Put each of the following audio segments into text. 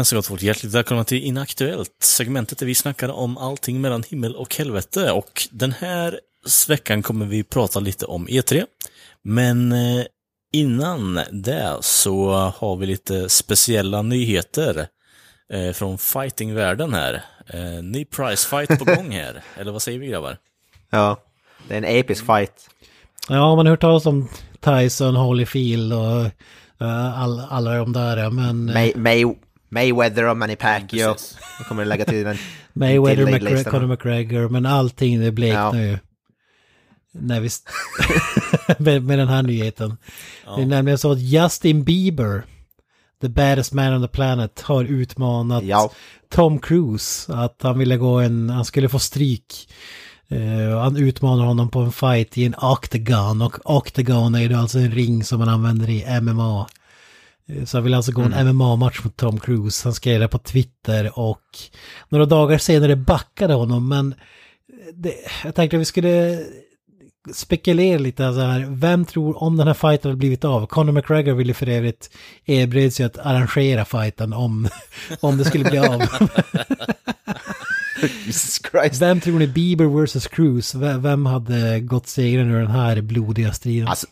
Jajamensan gott folk, hjärtligt välkomna till Inaktuellt, segmentet där vi snackar om allting mellan himmel och helvete. Och den här veckan kommer vi prata lite om E3. Men eh, innan det så har vi lite speciella nyheter eh, från fightingvärlden här. Eh, ny prize fight på gång här, eller vad säger vi grabbar? Ja, det är en episk fight. Ja, man har hört talas om Tyson, Holyfield och all, alla de där, men... May, May, Mayweather och Manny Pacquiao. Jag kommer lägga till den. Mayweather, till McGre Conor McGregor, men allting det bleknar ja. ju. När vi... med, med den här nyheten. Ja. Det är nämligen så att Justin Bieber, the baddest man on the planet, har utmanat ja. Tom Cruise att han ville gå en, han skulle få stryk Uh, han utmanar honom på en fight i en octagon och octagon är ju alltså en ring som man använder i MMA. Uh, så han vill alltså gå en mm. MMA-match mot Tom Cruise. Han skrev det på Twitter och några dagar senare backade honom men det, jag tänkte att vi skulle spekulera lite så här. Vem tror om den här fighten hade blivit av? Conor McGregor ville för övrigt erbjuda sig att arrangera fighten om, om det skulle bli av. Jesus Christ. Vem tror ni Bieber vs. Cruise? Vem hade gått segrande ur den här blodiga striden? Alltså,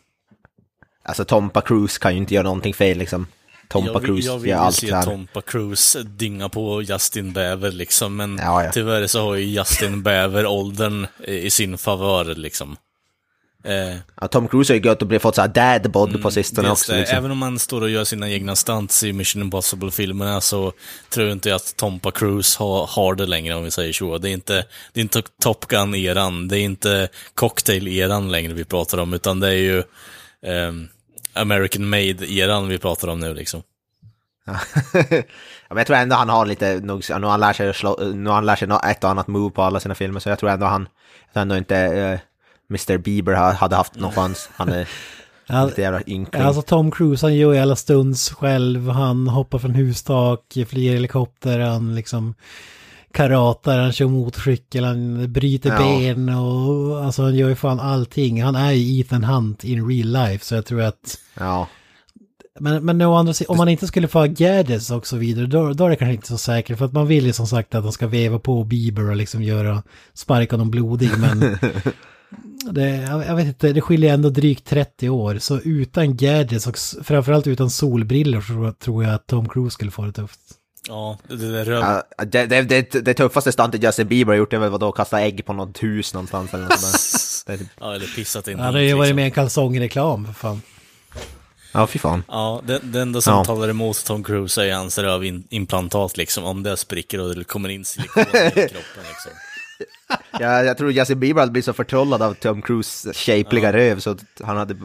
alltså Tompa Cruise kan ju inte göra någonting fel liksom. Tompa jag, Cruise jag vill allt se här. Tompa Cruise dinga på Justin Bieber liksom, men ja, ja. tyvärr så har ju Justin Bieber åldern i sin favör liksom. Eh, ja, Tom Cruise har ju gått och blivit fått såhär dad bod mm, på sistone också. Liksom. Även om man står och gör sina egna stunts i Mission Impossible-filmerna så tror jag inte att Tompa Cruise har, har det längre om vi säger så. Det är inte, det är inte Top Gun-eran, det är inte Cocktail-eran längre vi pratar om, utan det är ju eh, American Made-eran vi pratar om nu liksom. ja, men jag tror ändå han har lite, nog, nu han lärt sig, slå, nu han lärt sig ett och annat move på alla sina filmer, så jag tror ändå han, jag tror ändå inte eh, Mr Bieber hade haft någon chans. Han är lite jävla ynklig. Alltså Tom Cruise han gör ju alla stunds själv. Han hoppar från hustak, flyger helikopter, han liksom karatar, han kör motorcykel, han bryter ja. ben och alltså han gör ju fan allting. Han är ju Ethan Hunt in real life så jag tror att... Ja. Men, men om man inte skulle få gadgets och så vidare, då, då är det kanske inte så säkert. För att man vill ju som sagt att de ska veva på Bieber och liksom göra, sparka honom blodig. Men det, jag vet inte, det skiljer ändå drygt 30 år. Så utan gadgets och framförallt utan solbrillor så tror jag att Tom Cruise skulle få det tufft. Ja, det, det, röv... ja, det, det, det, det tuffaste stuntet Justin Bieber har gjort är väl vadå, kasta ägg på något hus någonstans eller något där. ja, eller pissat in Ja, det har ju varit med en kalsongreklam för fan. Ja, fy fan. Ja, det, det enda som ja. talar emot Tom Cruise är hans rövimplantat liksom. Om det spricker och det kommer in silikon i kroppen liksom ja, jag tror Justin Bieber hade blivit så förtrollad av Tom Cruise shapliga ja. röv så att han hade,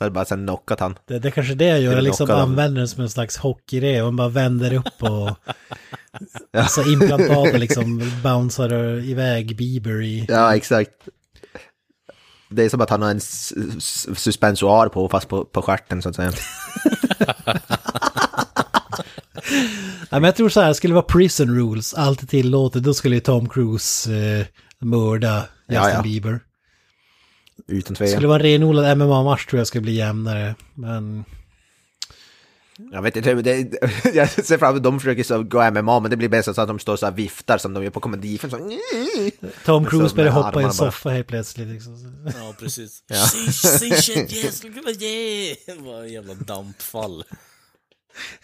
så hade bara sen knockat han. Det, det är kanske det jag gör, jag liksom använder den som en slags hockeyrev. Man bara vänder upp och ja. så implantatet liksom bouncear iväg Bieber i... Ja, exakt. Det är som att han har en suspensoar på, fast på, på stjärten så att säga. ja, men jag tror så här, skulle det vara prison rules, allt är tillåtet, då skulle ju Tom Cruise eh, mörda Justin ja, ja. Bieber. Utan tvekan. Skulle det vara en renodlad MMA-match tror jag skulle bli jämnare, men... Jag vet inte, det, jag ser fram emot att de försöker så gå MMA, men det blir bäst så att de står så här viftar som de gör på komedifilm. Tom Cruise börjar hoppa i en soffa helt plötsligt. Liksom. Ja, precis. Ja. Shit, yes, yeah! Det var en jävla dampfall.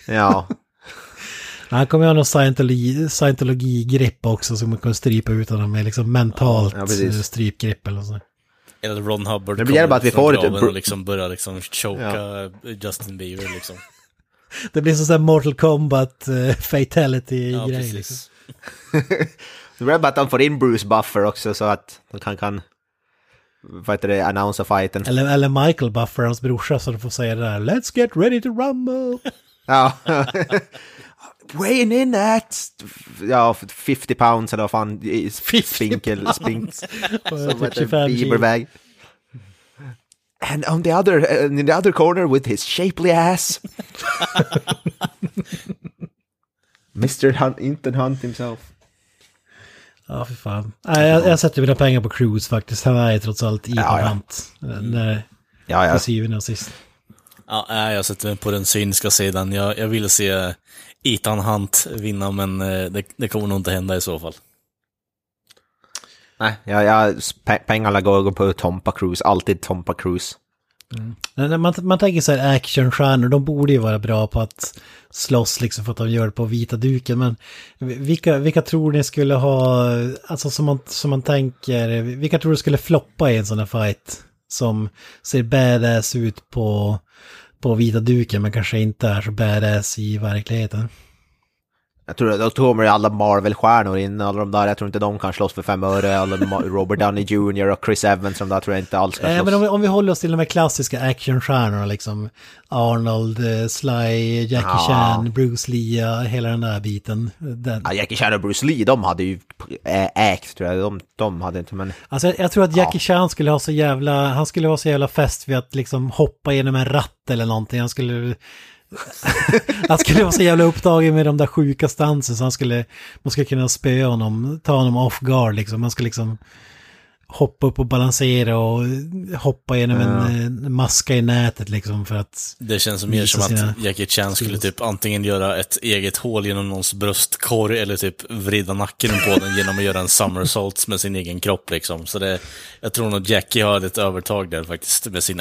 Ja. Han kommer ha någon scientologi, scientologi-grepp också som man kan strypa ut honom med liksom mentalt ja, ja, strypgrepp eller så. Eller Ron Hubbard det blir bara att vi får lite... och liksom börjar liksom choka ja. Justin Bieber liksom. det blir som sån Mortal Kombat uh, fatality-grej. Ja, liksom. det blir bara att han får in Bruce Buffer också så att han kan vad heter det, annonsa fighten. Eller, eller Michael Buffer, hans brorsa, så du får säga det där Let's get ready to rumble. ja. Weighing in at ja, 50 pounds eller vad fan, spinkel, spink, Bieberbag. And on the other, uh, in the other corner with his shapely ass. Mr. Hunt, inte Hunt himself. Ja, för fan. Nej, jag, jag sätter mina pengar på Cruise faktiskt. Han är trots allt i ja, ja. Hunt. När, ja, ja. Till syvende och sist. Ja, jag sätter mig på den cyniska sidan. Jag, jag vill se Ethan Hunt vinna, men eh, det, det kommer nog inte hända i så fall. Nej, jag, jag, pengarna går på Tompa Cruise, alltid Tompa Cruise. Mm. Man, man tänker så här actionstjärnor, de borde ju vara bra på att slåss liksom för att de gör det på vita duken. Men vilka, vilka tror ni skulle ha, alltså som man, som man tänker, vilka tror du skulle floppa i en sån här fight? Som ser badass ut på, på vita duken men kanske inte är så badass i verkligheten. Jag tror då kommer alla Marvel-stjärnor in, alla de där, jag tror inte de kan slåss för fem öre, alla Robert Downey Jr och Chris Evans, de där tror jag inte alls kan slåss. Äh, men om vi, om vi håller oss till de här klassiska actionstjärnorna liksom, Arnold, eh, Sly, Jackie ja. Chan, Bruce Lee, hela den där biten. Den. Ja, Jackie Chan och Bruce Lee, de hade ju ägt tror jag, de, de hade inte, men... Alltså jag, jag tror att Jackie ja. Chan skulle ha så jävla, han skulle ha så jävla fest vid att liksom hoppa genom en ratt eller någonting, han skulle han skulle vara så jävla upptagen med de där sjuka stansen så han skulle, man skulle kunna spöa honom, ta honom off guard liksom. Man skulle liksom hoppa upp och balansera och hoppa genom ja. en maska i nätet liksom för att... Det känns mer som att Jackie Chan skulle typ antingen göra ett eget hål genom någons bröstkorg eller typ vrida nacken på den genom att göra en somersault med sin egen kropp liksom. Så det, jag tror nog Jackie har ett övertag där faktiskt med sin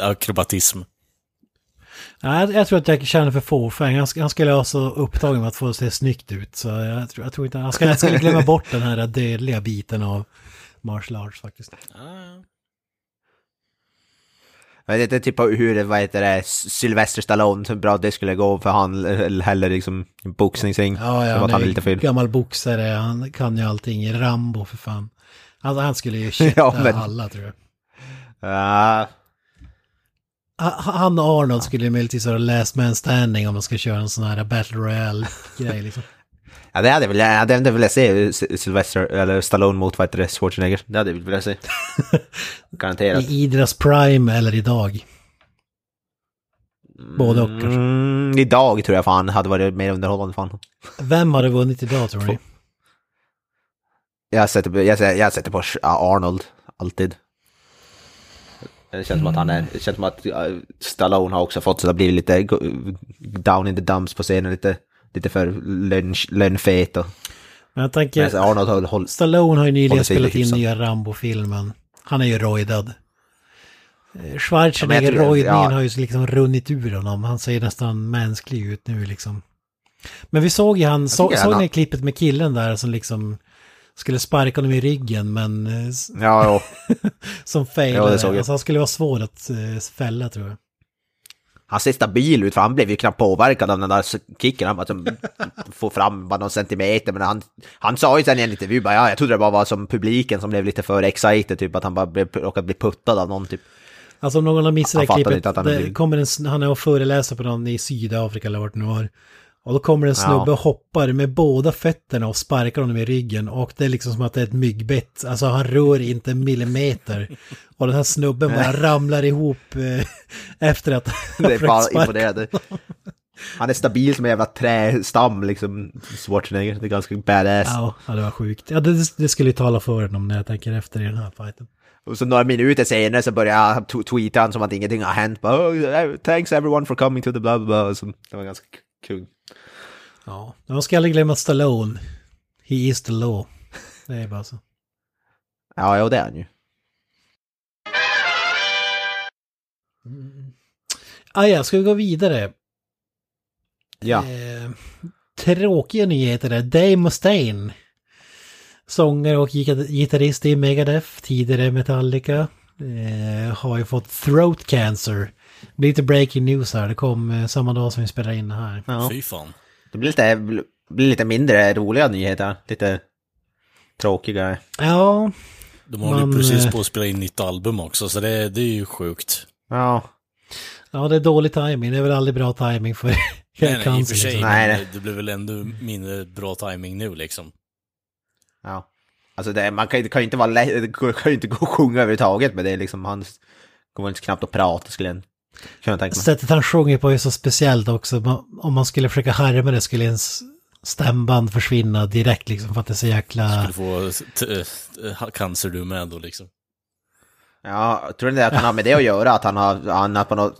akrobatism. Ja, jag, tror att Chan är för fåfäng. Han, han skulle ha så upptagen med att få se snyggt ut. Så jag, tror, jag tror inte... Han skulle, han skulle glömma bort den här dödliga biten av martial arts faktiskt. Ah. Jag vet inte typ hur, vad heter det, Sylvester Stallone, hur bra det skulle gå för han, heller liksom boxningsring. Ja, ja, han är lite fel. gammal boxare, han kan ju allting. Rambo för fan. Alltså han skulle ju kötta ja, men... alla tror jag. Ja, han och Arnold skulle möjligtvis vara last man standing om de ska köra en sån här battle royale-grej liksom. Ja, det hade jag velat, jag hade velat se Sylvester, eller Stallone mot vad heter det, Schwarzenegger. Det hade jag velat se. Garanterat. I Idras prime eller idag. Både och kanske. Mm, idag tror jag fan hade varit mer underhållande fan. Vem hade vunnit idag tror ni? Jag sätter, jag, sätter, jag sätter på Arnold, alltid. Det känns som att han är, det känns som att Stallone har också fått så det blir lite down in the dumps på scenen, lite, lite för lönnfet och... Men jag tänker, Arnold har håll, Stallone har ju nyligen spelat in nya Rambo-filmen. Han är ju rojdad. Eh, Schwarzenegger, ja, rojdningen ja. har ju liksom runnit ur honom. Han ser nästan mänsklig ut nu liksom. Men vi såg ju han, så, såg ni klippet med killen där som liksom skulle sparka honom i ryggen men... Eh, ja, ja. som failade. Ja, alltså, han skulle vara svår att uh, fälla tror jag. Han ser stabil ut för han blev ju knappt påverkad av den där kicken. Han bara få fram bara någon centimeter. Men han, han sa ju sen i en intervju bara ja, jag trodde det bara var som publiken som blev lite för excited. Typ att han bara blev, råkade bli puttad av någon typ. Alltså om någon har missat det klippet, han, det kommer en, han är och föreläser på någon i Sydafrika eller vart det nu var. Och då kommer en snubbe och hoppar med båda fötterna och sparkar honom i ryggen. Och det är liksom som att det är ett myggbett. Alltså han rör inte en millimeter. Och den här snubben bara ramlar ihop eh, efter att Det är bara imponerande. Han är stabil som en jävla trästam liksom, Schwarzenegger. Det är ganska badass. Ja, det var sjukt. Ja, det, det skulle ju tala för honom när jag tänker efter i den här fighten. Och så några minuter senare så börjar jag tweeta han som att ingenting har hänt. Bara, oh, thanks everyone for coming to the blah blah blah. Så det var ganska kul. Ja, man ska aldrig glömma Stallone. He is the law. Det är bara så. Ja, jo det är han ju. Mm. Ah, ja, ska vi gå vidare? Ja. Eh, tråkiga nyheter där. Dave Mustaine. Sångare och gitarrist i Megadeth, tidigare Metallica. Eh, har ju fått throat cancer. Det blir lite breaking news här. Det kom eh, samma dag som vi spelade in det här. Ja. Fy fan. Det blir lite, blir lite mindre roliga nyheter. Lite tråkigare. Ja. De håller man, precis eh, på att spela in nytt album också, så det, det är ju sjukt. Ja. Ja, det är dålig timing. Det är väl aldrig bra timing för nej, nej, i och för sig, liksom. nej, det blir väl ändå mindre bra timing nu liksom. Ja. Alltså det, man kan, kan ju inte vara lätt, kan ju inte gå och sjunga överhuvudtaget, men det är liksom, han kommer inte knappt att prata skulle jag Sättet han sjunger på är så speciellt också. Om man skulle försöka härma det skulle ens stämband försvinna direkt liksom för att det är så jäkla... Skulle få cancer du med då liksom. Ja, tror ni att han har med det att göra? Att han har, han har på, något,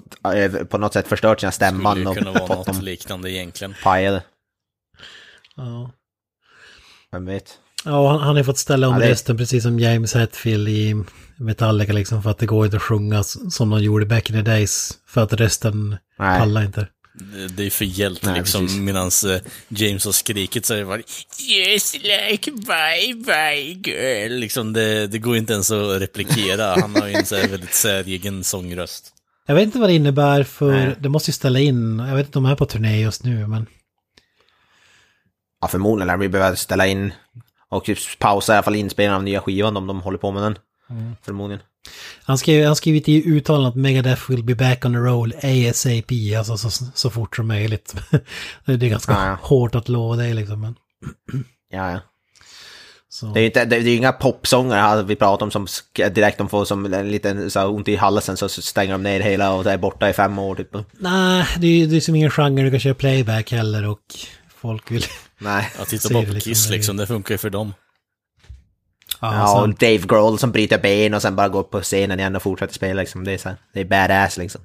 på något sätt förstört sina stämman? Skulle kunna vara något liknande egentligen. Pajade. Ja. Vem vet? Ja, han, han har fått ställa om ja, det... rösten precis som James Hetfield i Metallica liksom för att det går inte att sjunga som de gjorde back in the days. För att rösten Nej. pallar inte. Det är för hjält liksom, medan uh, James har skrikit så är det bara Yes like bye bye girl. Liksom det, det går inte ens att replikera. Han har ju en så här väldigt säregen sångröst. Jag vet inte vad det innebär för, Nej. det måste ju ställa in, jag vet inte om de är på turné just nu men... Ja förmodligen lär vi behöva ställa in och pausa i alla fall inspelningen av nya skivan om de håller på med den. Mm. Förmodligen. Han skrev, han skrivit i uttalandet att Megadeth will be back on the roll ASAP, alltså så, så fort som möjligt. det är ganska ja, ja. hårt att lova det liksom. Men... ja, ja. Så. Det är ju inte, det är inga popsånger vi pratar om som direkt de får som en liten så ont i halsen så stänger de ner hela och är borta i fem år typ. Nej, det är ju det är som ingen genre du kan köra playback heller och folk vill... Nej. Jag tittar bara på Kiss liksom, det funkar ju för dem. Ja, och Dave Grohl som bryter ben och sen bara går upp på scenen igen och fortsätter spela liksom. Det är så det är badass liksom.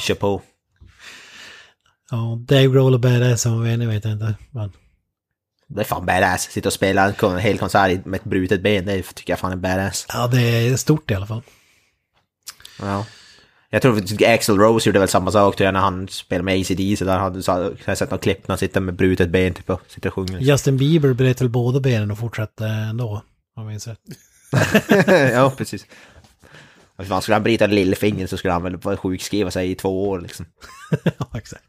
Kör på. Ja, Dave Grohl och badass som vi vet jag inte. Men... Det är fan badass. Sitta och spela en hel konsert med ett brutet ben, det tycker jag fan är badass. Ja, det är stort i alla fall. Ja. Jag tror att Axel Rose gjorde väl samma sak när han spelade med ACD så där hade jag sett någon klipp när han sitter med brutet ben typ och sitter och sjunger. Justin Bieber bröt väl båda benen och fortsatte ändå. Om jag minns rätt. ja, precis. Fan, skulle han bryta lillfingret så skulle han väl sjukskriva sig i två år liksom. ja, exakt.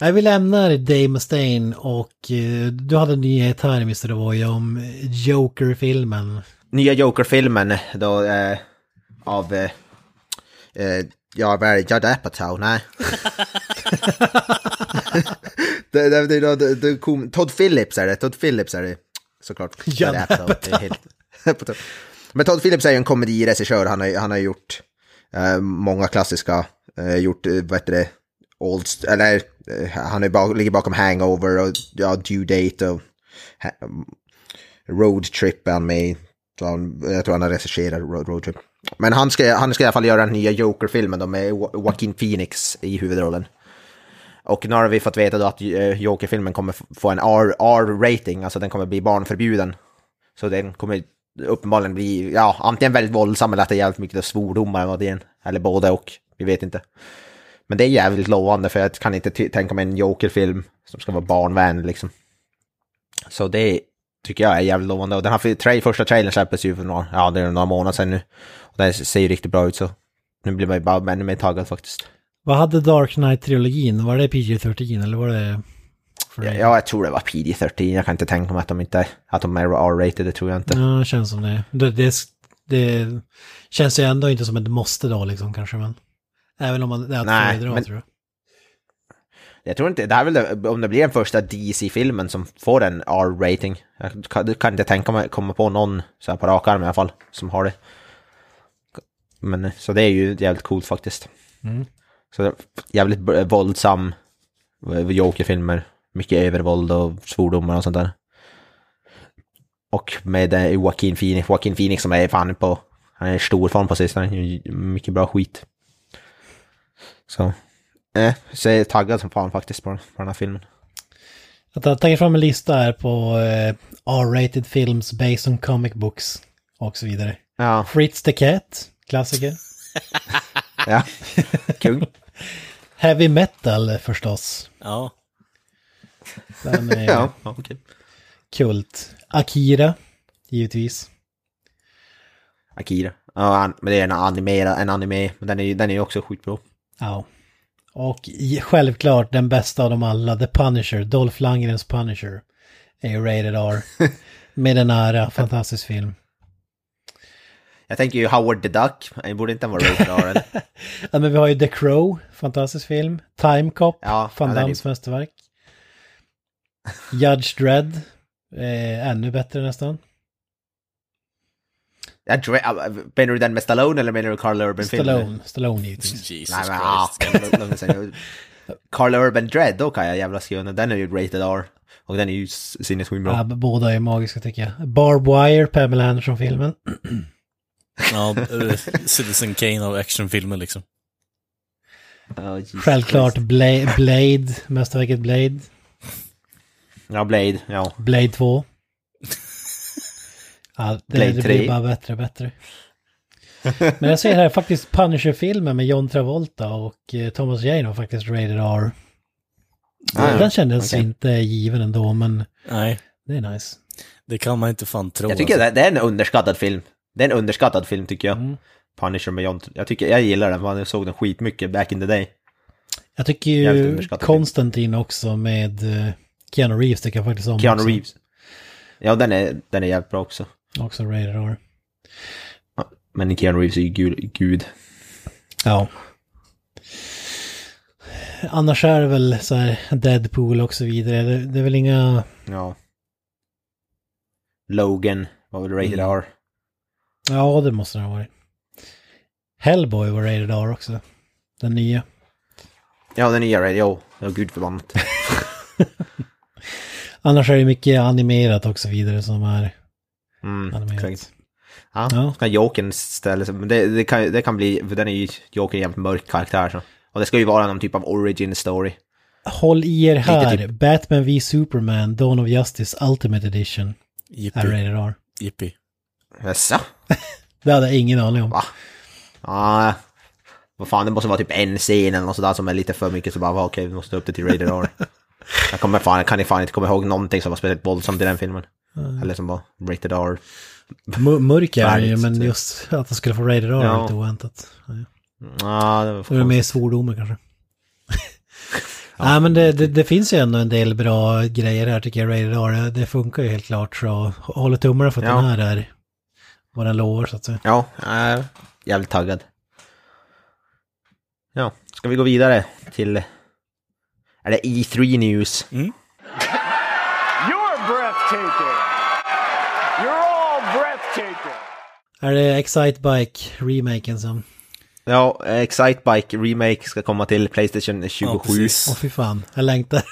Nej, vi lämnar Dave Mustaine och uh, du hade en nyhet här Mr. Roy om Joker-filmen. Nya Joker-filmen då eh, av... Eh, eh, ja, vad är det? Judd Apatow? Nej. det, det, det, det, det kom, Todd Phillips är det. Todd Phillips är det såklart. Judd Apatow. Men Todd Phillips är ju en komediregissör. Han har, han har gjort eh, många klassiska, eh, gjort, eh, vad heter det, Old, eller eh, han är bak, ligger bakom Hangover och ja, Due Date och ha, Road Trip är han med Jag tror han har regisserat Road, Road Trip. Men han ska, han ska i alla fall göra den nya Joker-filmen då med Joaquin Phoenix i huvudrollen. Och nu har vi fått veta då att eh, Joker-filmen kommer få en R-rating, alltså den kommer bli barnförbjuden. Så den kommer uppenbarligen bli, ja, antingen väldigt våldsam eller att det är jävligt mycket svordomar eller vad det är. Eller både och, vi vet inte. Men det är jävligt lovande för jag kan inte tänka mig en Joker-film som ska vara barnvänlig liksom. Så det tycker jag är jävligt lovande. Och den här tra första trailern släpptes ju för några, ja, det är några månader sedan nu. Och det ser ju riktigt bra ut så nu blir man ju bara ännu mer taggad faktiskt. Vad hade Dark Knight-trilogin? Var det PG-13 eller var det... Ja, jag tror det var PG-13. Jag kan inte tänka mig att de inte att de är R-rated, det tror jag inte. Ja, det känns som det. Det, det. det, känns ju ändå inte som ett måste då liksom kanske, men... Även om man, det är att Nej, föredra, men... tror jag. Jag tror inte, det här är väl om det blir den första DC-filmen som får en R-rating. Jag kan, kan, inte tänka mig komma på någon så här på rak arm i alla fall som har det. Men så det är ju jävligt coolt faktiskt. Mm. Så jävligt våldsam Joker-filmer. Mycket övervåld och svordomar och sånt där. Och med Joaquin Phoenix, Joaquin Phoenix som är fan på, han är stor form på sistone, mycket bra skit. Så, eh, så jag är taggad som fan faktiskt på, på den här filmen. Jag har tagit fram en lista här på eh, R-rated films based on comic books och så vidare. Ja. Fritz the Cat, klassiker. ja, kung. Heavy metal förstås. Ja. Den är ja, okay. kult. Akira, givetvis. Akira. Ja, men det är en anime, en anime men den är, den är också skitbra. Ja. Och självklart den bästa av dem alla, The Punisher, Dolph Lundgrens Punisher. Är ju rated R. Med en ära, fantastisk film. Jag tänker ju Howard the Duck, det borde inte vara rated R. ja men vi har ju The Crow, fantastisk film. Time Cop, ja, Van Dams mästerverk. Judge Dredd, eh, ännu bättre nästan. Ja, menar du den med Stallone eller menar du Carl Urban-filmen? Stallone, Stallone givetvis. Jesus Nej, men, Christ. Carl Urban Dread, då kan jag jävla skriva den. Är ju rated R. Och den är ju sinnessjukt bra. Ja, båda är magiska tycker jag. Barb Wire, Pamela Anderson-filmen. Ja, Citizen Kane av actionfilmer liksom. Oh, Självklart Bla Blade, mästerverket Blade. Ja, Blade, ja. Blade 2. Ja, det, Blade det blir bara bättre och bättre. Men jag ser här faktiskt Punisher-filmen med John Travolta och eh, Thomas Jane var faktiskt Rated R. Ah, Den kändes okay. inte given ändå, men Nej. det är nice. Det kan man inte fan tro. Jag tycker alltså. det är en underskattad film. Det är en underskattad film tycker jag. Mm. Punisher med John. Jag tycker, jag gillar den, man såg den skitmycket back in the day. Jag tycker ju Konstantin också med uh, Keanu Reeves tycker jag faktiskt om Keanu också. Reeves. Ja, den är, den är jävligt bra också. Också Rated R. Men Keanu Reeves är ju gud. gud. Ja. Annars är det väl så här Deadpool och så vidare. Det, det är väl inga... Ja. Logan var väl Rated mm. R. Ja, det måste det ha varit. Hellboy var Rated R också. Den nya. Ja, den nya Rated R. Ja, gud förbannat. Annars är det mycket animerat och så vidare som är mm. Exakt. Ja, ja. Ska Jokern ställa sig, det, det, kan, det kan bli, för den är ju Jokern jävligt mörk karaktär så. Och det ska ju vara någon typ av origin story. Håll i er här, typ... Batman v Superman, Dawn of Justice Ultimate Edition. Yippie. Är rated R. Yippie. Jaså? det hade jag ingen aning om. Va? Ja, vad fan, det måste vara typ en scen eller något sådär som är lite för mycket så bara, okej, okay, vi måste upp det till rated R. jag kommer fan, kan fan inte komma ihåg någonting som var speciellt våldsamt i den filmen. Mm. Eller som var rated R. mörk är ju, men just att han skulle få rated R ja. lite oväntat. Ja, ja det var för mer svordomar kanske. Ja. Nej men det, det, det, finns ju ändå en del bra grejer här tycker jag, Rated R. Det funkar ju helt klart så håller tummarna för att ja. den här är vad den lovar så att säga. Ja, äh, jävligt taggad. Ja, ska vi gå vidare till... Är det E3 News? Mm. Breathtaking! You're all breathtaking! Är det Excite Bike remaken som... Ja, Excitebike Remake ska komma till Playstation 27. Åh oh, fy fan, jag längtar.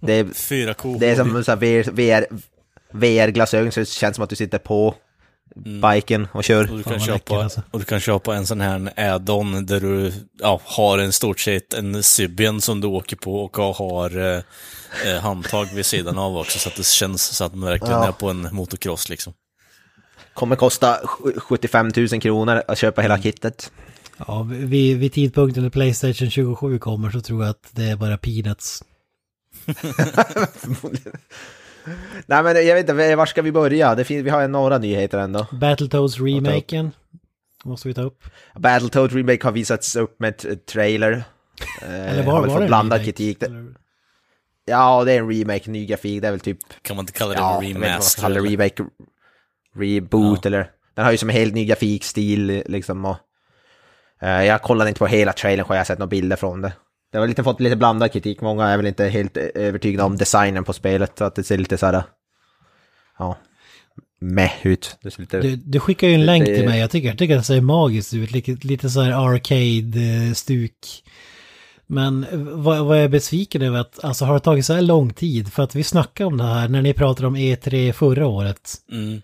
det är, Fyra kor. Det är som så VR, VR, VR-glasögon så det känns som att du sitter på mm. biken och kör. Och du, kan köpa, alltså. och du kan köpa en sån här add-on där du ja, har en stort sett en Sybian som du åker på och har eh, eh, handtag vid sidan av också så att det känns så att man verkligen ja. är på en motocross liksom. Kommer kosta 75 000 kronor att köpa hela kittet. Ja, vid, vid tidpunkten när Playstation 27 kommer så tror jag att det är bara peanuts. Nej men jag vet inte, var ska vi börja? Det finns, vi har några nyheter ändå. Battletoads remaken måste vi ta upp. Battletoads remake har visats upp med ett trailer. Eller var, har väl var fått blandad kritik. Eller? Ja, det är en remake, ny grafik, det är väl typ... Kan man inte kalla det ja, en remaster? Ja, remake, reboot ja. eller... Den har ju som en helt ny grafikstil liksom och... Uh, jag kollade inte på hela trailern, jag har sett några bilder från det. Det har lite, fått lite blandad kritik, många är väl inte helt övertygade om designen på spelet, så att det ser lite så här, ja, med ut. Lite, du, du skickar ju en länk till mig, jag tycker, jag tycker det ser magiskt ut, lite, lite så här arcade-stuk. Men vad, vad jag är besviken över att, alltså har det tagit så här lång tid? För att vi snackade om det här när ni pratade om E3 förra året. Mm.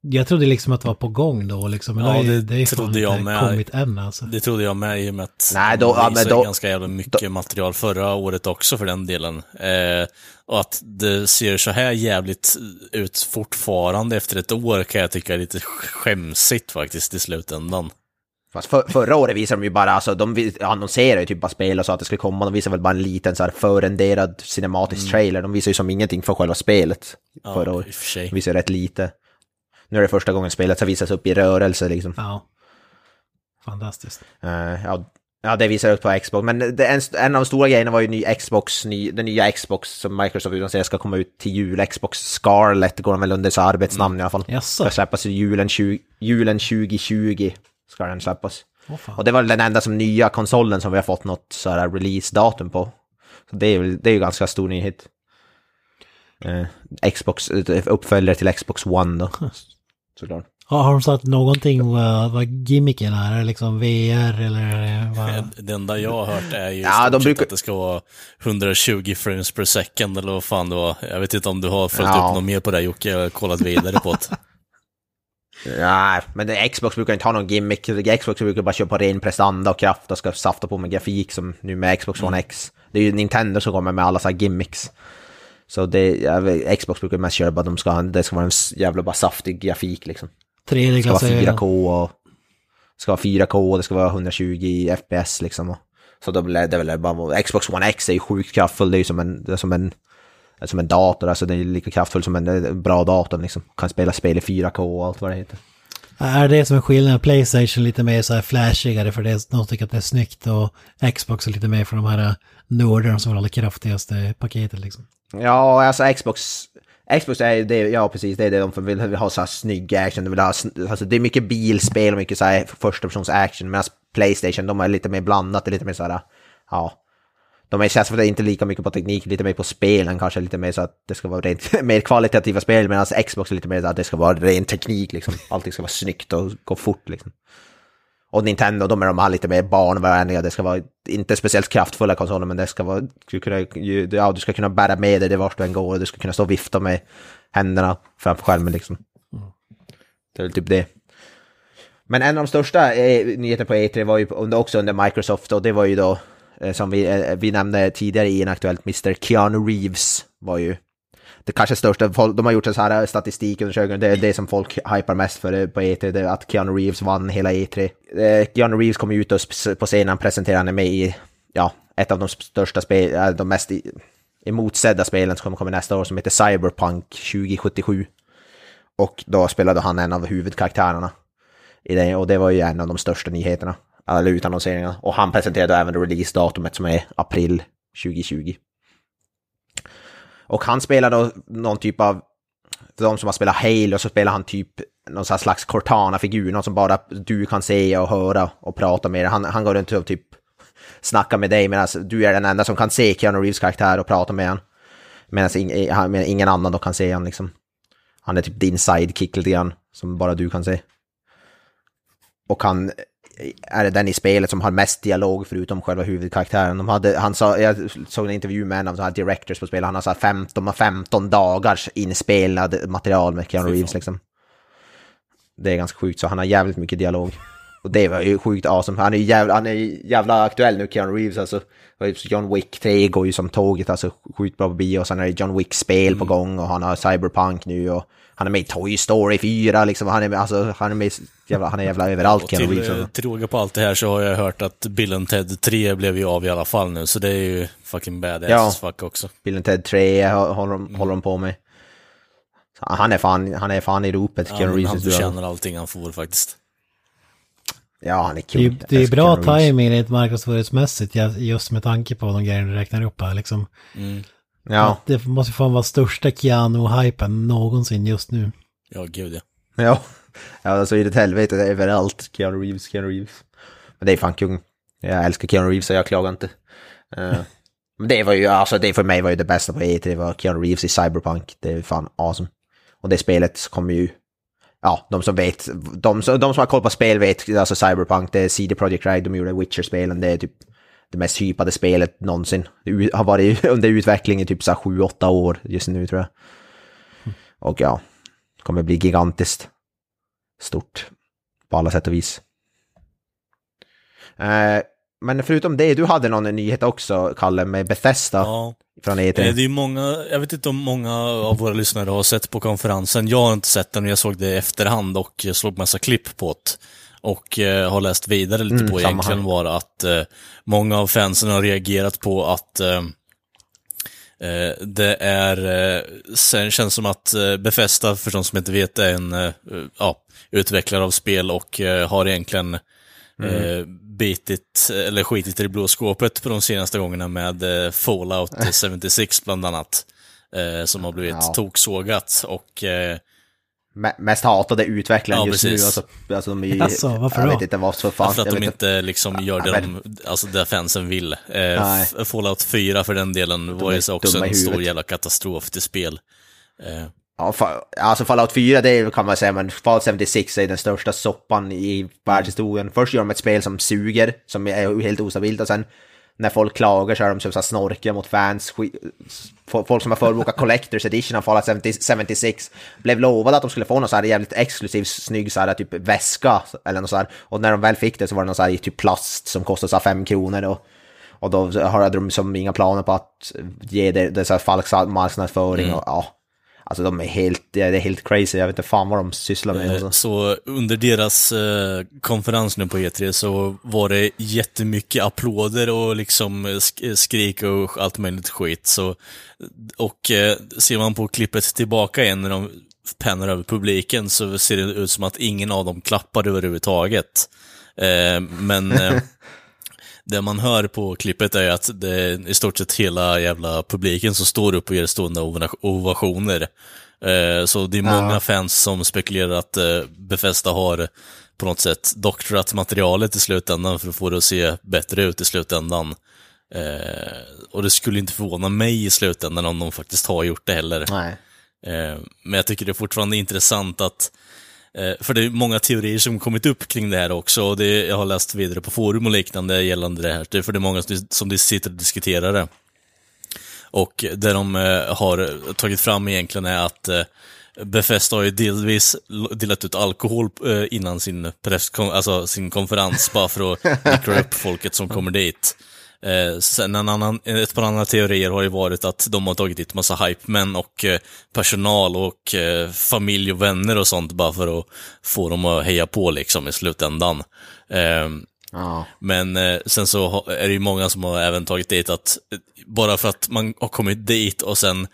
Jag trodde liksom att det var på gång då liksom. Men ja, det, det, trodde jag med. kommit än alltså. Det trodde jag med i och med att Nej, då, ja, men då, ganska jävla mycket då, material förra året också för den delen. Eh, och att det ser så här jävligt ut fortfarande efter ett år kan jag tycka är lite skämsigt faktiskt i slutändan. Fast för, förra året visade de ju bara, alltså de annonserade ju typ bara spel och sa att det skulle komma, de visade väl bara en liten så här förrenderad cinematisk mm. trailer, de visade ju som ingenting för själva spelet ja, förra året. De visade rätt lite. Nu är det första gången spelet har visats upp i rörelse liksom. Ja. Fantastiskt. Uh, ja, ja, det visar upp på Xbox. Men det, en, en av de stora grejerna var ju ny Xbox, ny, den nya Xbox som Microsoft utannonserade ska komma ut till jul. Xbox Scarlett går den väl under så arbetsnamn mm. i alla fall. Yes. Ska släppas julen, 20, julen 2020. Ska den släppas. Oh, och det var den enda som nya konsolen som vi har fått något så här release-datum på. Så det är ju det är ju ganska stor nyhet. Uh, Xbox, uppföljare till Xbox One då såklart. Ja, har de sagt någonting vad, vad gimmicken är? Är det liksom VR eller vad? Det enda jag har hört är ju ja, de brukar... att det ska vara 120 frames per second eller vad fan det var. Jag vet inte om du har följt ja. upp något mer på det Jocke, jag har kollat vidare på det. Nej, men det, Xbox brukar inte ha någon gimmick. Xbox brukar bara köra på ren prestanda och kraft och ska safta på med grafik som nu med Xbox One mm. X. Det är ju Nintendo som kommer med alla så här gimmicks. Så det, Xbox brukar mest köra bara de ska, det ska vara en jävla bara saftig grafik liksom. 3D Det ska vara 4K och det ska vara 4K och det ska vara 120 FPS liksom. Så då blir det väl bara, Xbox One X är ju sjukt kraftfull, det är ju som en, som en, som en dator, alltså det är lika kraftfull som en bra dator liksom. Kan spela spel i 4K och allt vad det heter. Är det som är skillnaden? Playstation lite mer så här flashigare för det, de tycker att det är snyggt och Xbox är lite mer för de här nordarna som har det kraftigaste paketet liksom. Ja, alltså Xbox, Xbox är det, ja precis, det är det de vill, vill ha så här snygg action, de vill ha, alltså det är mycket bilspel och mycket så här första persons action, medan Playstation, de är lite mer blandat, det är lite mer så här, ja, de är känns för att det inte lika mycket på teknik, lite mer på spelen kanske, lite mer så att det ska vara rent, mer kvalitativa spel, medan Xbox är lite mer så att det ska vara ren teknik liksom, allting ska vara snyggt och gå fort liksom. Och Nintendo, de är de här lite mer barnvänliga, det ska vara inte speciellt kraftfulla konsoler, men det ska vara, du, kunna, ja, du ska kunna bära med dig det vart du än går, och du ska kunna stå och vifta med händerna framför skärmen liksom. Det är väl typ det. Men en av de största eh, nyheterna på E3 var ju också under Microsoft och det var ju då, eh, som vi, eh, vi nämnde tidigare i en aktuellt, Mr. Keanu Reeves var ju det kanske största, de har gjort en så här statistikundersökning, det är det som folk hypar mest för eh, på E3, det är att Keanu Reeves vann hela E3. Eh, Keanu Reeves kom ut på scenen presenterade med i, ja, ett av de största spel, eh, de mest emotsedda spelen som kommer nästa år som heter Cyberpunk 2077. Och då spelade han en av huvudkaraktärerna i det, och det var ju en av de största nyheterna, eller utannonseringarna. Och han presenterade även releasedatumet som är april 2020. Och han spelar då någon typ av, för de som har spelat Halo så spelar han typ någon slags Cortana-figur, någon som bara du kan se och höra och prata med. Han, han går runt och typ snackar med dig medan du är den enda som kan se Keanu Reeves karaktär och prata med honom. Medan eh, ingen annan då kan se honom liksom. Han är typ din sidekick lite grann, som bara du kan se. Och han är det den i spelet som har mest dialog förutom själva huvudkaraktären. De hade, han sa, jag såg en intervju med en av de här directors på spelet, han har så 15, 15 dagars inspelad material med Keanu Reeves liksom. Det är ganska sjukt, så han har jävligt mycket dialog. Och det var ju sjukt awesome. Han är ju jävla, han är jävla aktuell nu, Keanu Reeves. Alltså, John Wick 3 går ju som tåget, alltså sjukt bra på bio. Och sen är det John Wick-spel mm. på gång och han har Cyberpunk nu och han är med i Toy Story 4 liksom. Han är, alltså, han är med jävla, han är jävla överallt, och. Till, till råga på allt det här så har jag hört att Bill Ted 3 blev ju av i alla fall nu, så det är ju fucking badass ja, fuck också. Bill Ted 3 håller, de, håller de på med. Han är fan, han är fan i ropet, Keanu Reeves. Han förtjänar allting han får faktiskt. Ja, han är kul. Det, det är bra timing rent marknadsföringsmässigt just med tanke på de grejerna du räknar upp här liksom. Mm. Ja. Det måste fan vara största Keanu-hypen någonsin just nu. Ja, gud ja. Ja, ja alltså i det helvete överallt. Keanu Reeves, Keanu Reeves. Men det är fan kung. Jag älskar Keanu Reeves så jag klagar inte. Uh, men det var ju, alltså det för mig var ju det bästa på E3, det var Keanu Reeves i Cyberpunk. Det är fan awesome. Och det spelet kommer ju ja, de som vet, de, de som har koll på spel vet, alltså Cyberpunk, det är CD Projekt Red, de gjorde Witcher-spelen, det är typ det mest hypade spelet någonsin. Det har varit under utveckling i typ så 7-8 år just nu tror jag. Och ja, det kommer bli gigantiskt stort på alla sätt och vis. Eh, men förutom det, du hade någon nyhet också, Kalle, med Bethesda. Ja. Från E3. Eh, det är många, jag vet inte om många av våra lyssnare har sett på konferensen. Jag har inte sett den, jag såg det i efterhand och såg massa klipp på det. Och eh, har läst vidare lite mm, på egentligen var att eh, många av fansen har reagerat på att eh, eh det är, eh, känns som att eh, Befästa, för de som inte vet, är en ja, utvecklare av spel och har egentligen mm bitit, eller skitit i det blå skåpet på de senaste gångerna med Fallout 76 bland annat. Som har blivit ja. toksågat och... Mest hatade utvecklaren ja, just precis. nu. Alltså, alltså, de är, alltså, varför jag då? vet inte vad för fan. För att de inte liksom gör det, de, alltså det fansen vill. Eh, Fallout 4 för den delen de var ju också en stor jävla katastrof till spel. Eh, Ja, alltså Fallout 4 det kan man säga, men Fallout 76 är den största soppan i världshistorien. Först gör de ett spel som suger, som är helt ostabilt, och sen när folk klagar så är de typ så snorkiga mot fans. Folk som har förbokat Collectors Edition av Fallout 76 blev lovade att de skulle få någon så här jävligt exklusiv, snygg så här, typ väska eller något så här. Och när de väl fick det så var det någon så här typ plast som kostade så här 5 kronor. Och, och då hade de som inga planer på att ge det, det så här falsk marknadsföring. Mm. Och, ja, Alltså de är helt, det är helt crazy, jag vet inte fan vad de sysslar med. Alltså. Så under deras eh, konferens nu på E3 så var det jättemycket applåder och liksom skrik och allt möjligt skit. Så, och eh, ser man på klippet tillbaka igen när de pennar över publiken så ser det ut som att ingen av dem klappade överhuvudtaget. Eh, men eh, det man hör på klippet är att det är i stort sett hela jävla publiken som står upp och ger stående ovationer. Eh, så det är många ja. fans som spekulerar att eh, Befesta har på något sätt doktorat materialet i slutändan för att få det att se bättre ut i slutändan. Eh, och det skulle inte förvåna mig i slutändan om de faktiskt har gjort det heller. Nej. Men jag tycker det är fortfarande intressant att Eh, för det är många teorier som kommit upp kring det här också, och det, jag har läst vidare på forum och liknande gällande det här, för det är många som sitter och diskuterar det. Och det de eh, har tagit fram egentligen är att eh, Befesta har ju delvis delat ut alkohol innan sin, press, alltså sin konferens, bara för att nickra upp folket som kommer dit. Eh, sen en annan, ett par andra teorier har ju varit att de har tagit dit massa hype-män och eh, personal och eh, familj och vänner och sånt bara för att få dem att heja på liksom i slutändan. Eh, ja. Men eh, sen så är det ju många som har även tagit dit att bara för att man har kommit dit och sen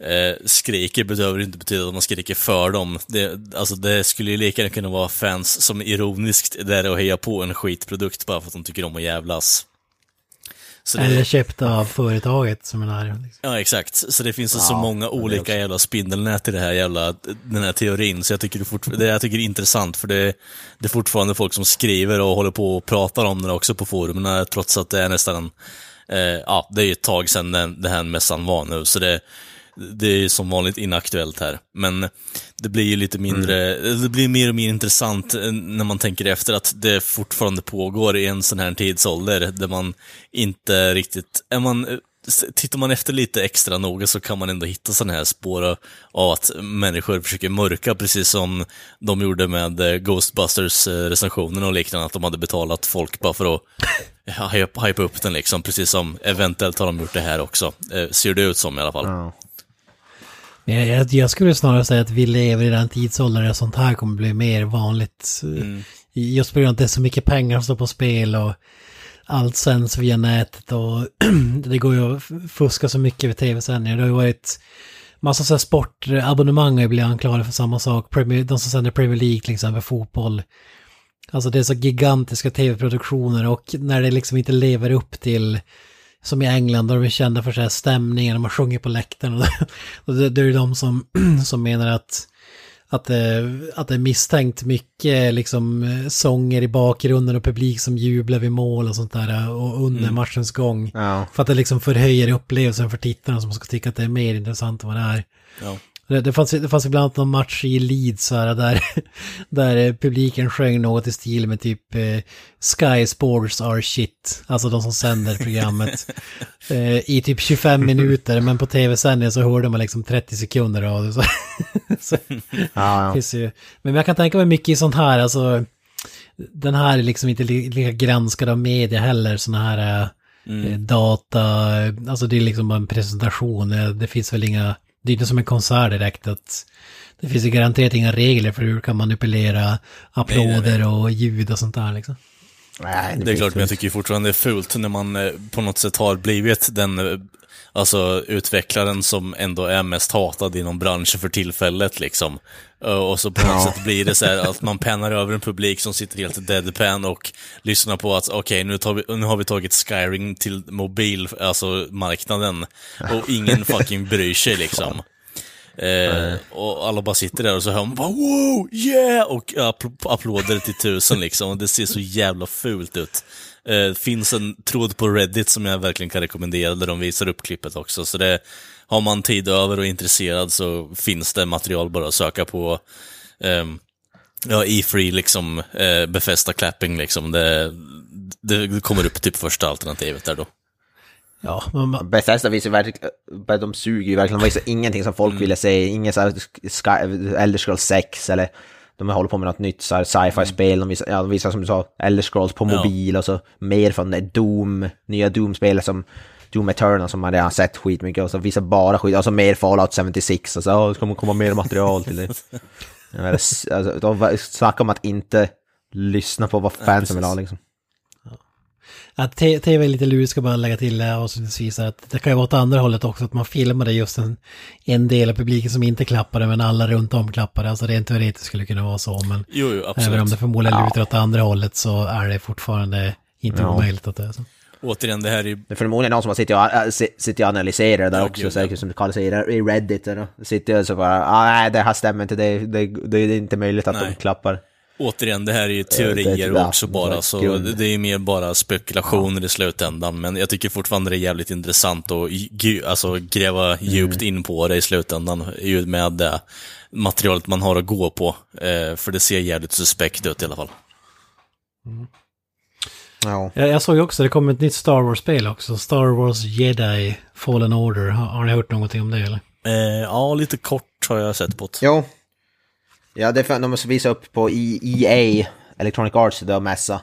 eh, skriker behöver inte betyda att man skriker för dem. Det, alltså det skulle ju lika gärna kunna vara fans som ironiskt är där och hejar på en skitprodukt bara för att de tycker om att jävlas. Så Eller köpt av företaget som är nära. Liksom. Ja, exakt. Så det finns ja, så många olika jävla spindelnät i det här jävla, den här teorin. Så jag tycker det, fort, det jag tycker det är intressant, för det, det är fortfarande folk som skriver och håller på och pratar om det också på forumen, trots att det är nästan, eh, ja, det är ju ett tag sedan den, den här mässan var nu. Så det, det är som vanligt inaktuellt här. Men det blir ju lite mindre, mm. det blir mer och mer intressant eh, när man tänker efter att det fortfarande pågår i en sån här tidsålder där man inte riktigt, är man, eh, tittar man efter lite extra noga så kan man ändå hitta sådana här spår av att människor försöker mörka, precis som de gjorde med eh, Ghostbusters-recensionen och liknande, att de hade betalat folk bara för att hypa upp den liksom, precis som eventuellt har de gjort det här också. Ser det ut som i alla fall. Ja. Jag, jag, skulle snarare säga att vi lever i den tidsåldern där sånt här kommer bli mer vanligt. Mm. Just på grund av att det är så mycket pengar som står på spel och allt sänds via nätet och det går ju att fuska så mycket vid tv-sändningar. Det har ju varit massa så här sportabonnemang har blivit anklagade för samma sak. Premier, de som sänder Premier League till exempel, fotboll. Alltså det är så gigantiska tv-produktioner och när det liksom inte lever upp till som i England, där de är kända för så här stämningar, de har sjungit på läktaren. Och det, det är de som, som menar att, att, det, att det är misstänkt mycket liksom, sånger i bakgrunden och publik som jublar vid mål och sånt där och under mm. matchens gång. Ja. För att det liksom förhöjer upplevelsen för tittarna som ska tycka att det är mer intressant än vad det är. Ja. Det, det, fanns, det fanns ibland någon match i Leeds här, där, där publiken sjöng något i stil med typ eh, Sky Sports are shit, alltså de som sänder programmet, eh, i typ 25 minuter, men på tv-sändningen så hörde man liksom 30 sekunder av det. Så, så, ja, ja. Ju, men jag kan tänka mig mycket i sånt här, alltså den här är liksom inte lika granskad av media heller, sådana här eh, mm. data, alltså det är liksom bara en presentation, eh, det finns väl inga det är inte som en konsert direkt att det finns ju garanterat inga regler för hur du kan manipulera applåder och ljud och sånt där liksom. Nej, det, det är klart, men jag tycker fortfarande det är fult när man eh, på något sätt har blivit den eh, alltså utvecklaren som ändå är mest hatad inom branschen för tillfället liksom. Och så på något sätt blir det så här att man pennar över en publik som sitter helt deadpan och lyssnar på att okej, okay, nu, nu har vi tagit Skyrim till mobil, alltså marknaden. Och ingen fucking bryr sig liksom. Eh, och alla bara sitter där och så hör man bara wow, yeah! Och applåder till tusen liksom. Och det ser så jävla fult ut. Eh, finns en tråd på Reddit som jag verkligen kan rekommendera, där de visar upp klippet också. Så det, har man tid över och är intresserad så finns det material bara att söka på. Eh, ja, E-free liksom, eh, befästa clapping liksom. Det, det kommer upp typ första alternativet där då. Ja, men man... Bethesda visar verkligen, de suger ju verkligen, de visar ingenting som folk mm. ville se, inget så här Elder Scrolls 6 eller de håller på med något nytt sci-fi-spel, de visar, ja, de visar som du sa, Elder Scrolls på mobil ja. och så mer från Doom, nya Doom-spelet som Doom Eternal som man redan sett skitmycket och så visar bara skit, och så mer Fallout 76 och så, ja, det kommer komma mer material till det. alltså, de snackar om att inte lyssna på vad fansen vill ha liksom. Att tv är lite lurigt ska bara lägga till det avslutningsvis att det kan ju vara åt andra hållet också att man filmade just en, en del av publiken som inte klappade men alla runt om klappade. Alltså rent teoretiskt skulle det kunna vara så men jo, jo, även om det förmodligen lutar åt andra hållet så är det fortfarande inte ja. omöjligt att det är så. Återigen, det här är ju... Det är förmodligen någon som har suttit och, äh, suttit och analyserat där ja, också, gud, säkert som Karl säger, i Reddit. Sitter och så bara, ah, nej det här stämmer inte, det, det, det är inte möjligt att nej. de klappar. Återigen, det här är ju teorier det, också bara, så det är ju mer bara spekulationer ja. i slutändan. Men jag tycker fortfarande det är jävligt intressant att alltså, gräva mm. djupt in på det i slutändan, med det materialet man har att gå på. Eh, för det ser jävligt suspekt ut i alla fall. Mm. Ja. Jag, jag såg ju också, det kom ett nytt Star Wars-spel också, Star Wars Jedi Fallen Order. Har, har ni hört någonting om det eller? Eh, ja, lite kort har jag sett på det. Jo, Ja, det är de måste visa upp på EA, Electronic Arts, då mässa.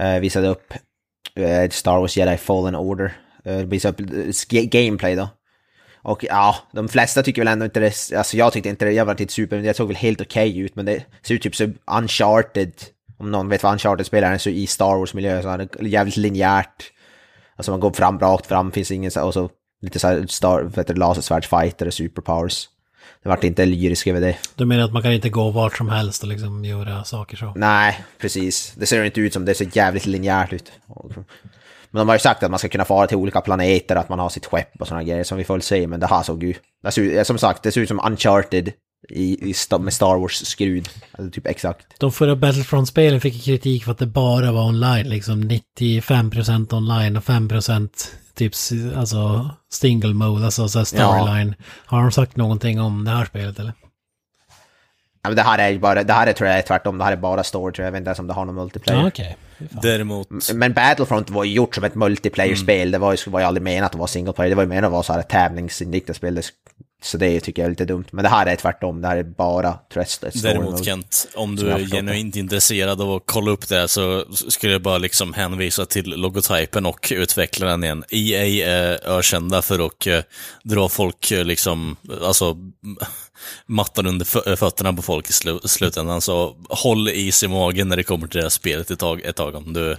Uh, visade upp uh, Star Wars Jedi Fallen Order. Uh, visade upp uh, gameplay då. Och ja, de flesta tycker väl ändå inte det, alltså jag tyckte inte det, jag var inte super, det såg väl helt okej okay ut, men det ser ut typ så uncharted, om någon vet vad uncharted-spel är, så i Star Wars-miljö, så är det jävligt linjärt. Alltså man går fram, rakt fram, finns ingen så, och så lite så här star, lasersvärdsfighter och superpowers det vart inte lyrisk över det. Du menar att man kan inte gå vart som helst och liksom göra saker så? Nej, precis. Det ser inte ut som det ser jävligt linjärt ut. Men de har ju sagt att man ska kunna fara till olika planeter, att man har sitt skepp och sådana grejer som vi får väl se, men det här såg ju... Det ser, som sagt, det ser ut som Uncharted i, i, med Star Wars-skrud. Alltså typ exakt. De förra Battlefront-spelen fick kritik för att det bara var online, liksom 95% online och 5% typ alltså single mode, alltså så storyline. Ja. Har de sagt någonting om det här spelet eller? Ja, men det här är ju bara, det här är, tror jag är tvärtom, det här är bara story tror jag, jag vet inte ens om det har någon multiplayer. Ja, okay. Däremot... Men Battlefront var ju gjort som ett multiplayer-spel, mm. det var ju, var ju aldrig menat att vara single player, det var ju menat att vara så här ett tävlingsinriktat spel, det så det tycker jag är lite dumt. Men det här är tvärtom, det här är bara Trusted Däremot Kent, om du är genuint intresserad av att kolla upp det så skulle jag bara liksom hänvisa till logotypen och utvecklaren igen. EA är ökända för att uh, dra folk uh, liksom, alltså mattan under fötterna på folk i sl slutändan. Så håll is i magen när det kommer till det här spelet ett tag, ett tag om du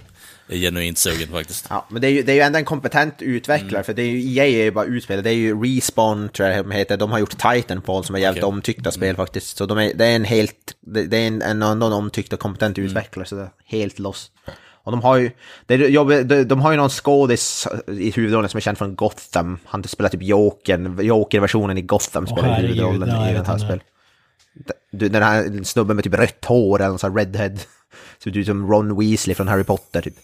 är genuint sugen faktiskt. Ja, men det är ju, det är ju ändå en kompetent utvecklare, mm. för det är ju, EA är ju bara utspelare, det är ju Respawn tror jag de heter, de har gjort Titanfall som är jävligt okay. omtyckta spel mm. faktiskt. Så de är, det är en helt, det är en, en annan omtyckt och kompetent mm. utvecklare, så det är helt loss. Och de har ju, de, de har ju någon skådis i huvudrollen som är känd från Gotham. Han spelar typ Jokern, Joker-versionen i Gotham spelar oh, huvudrollen i det här spelet. Den här snubben med typ rött hår eller någon sån här redhead. Ser ut som Ron Weasley från Harry Potter typ.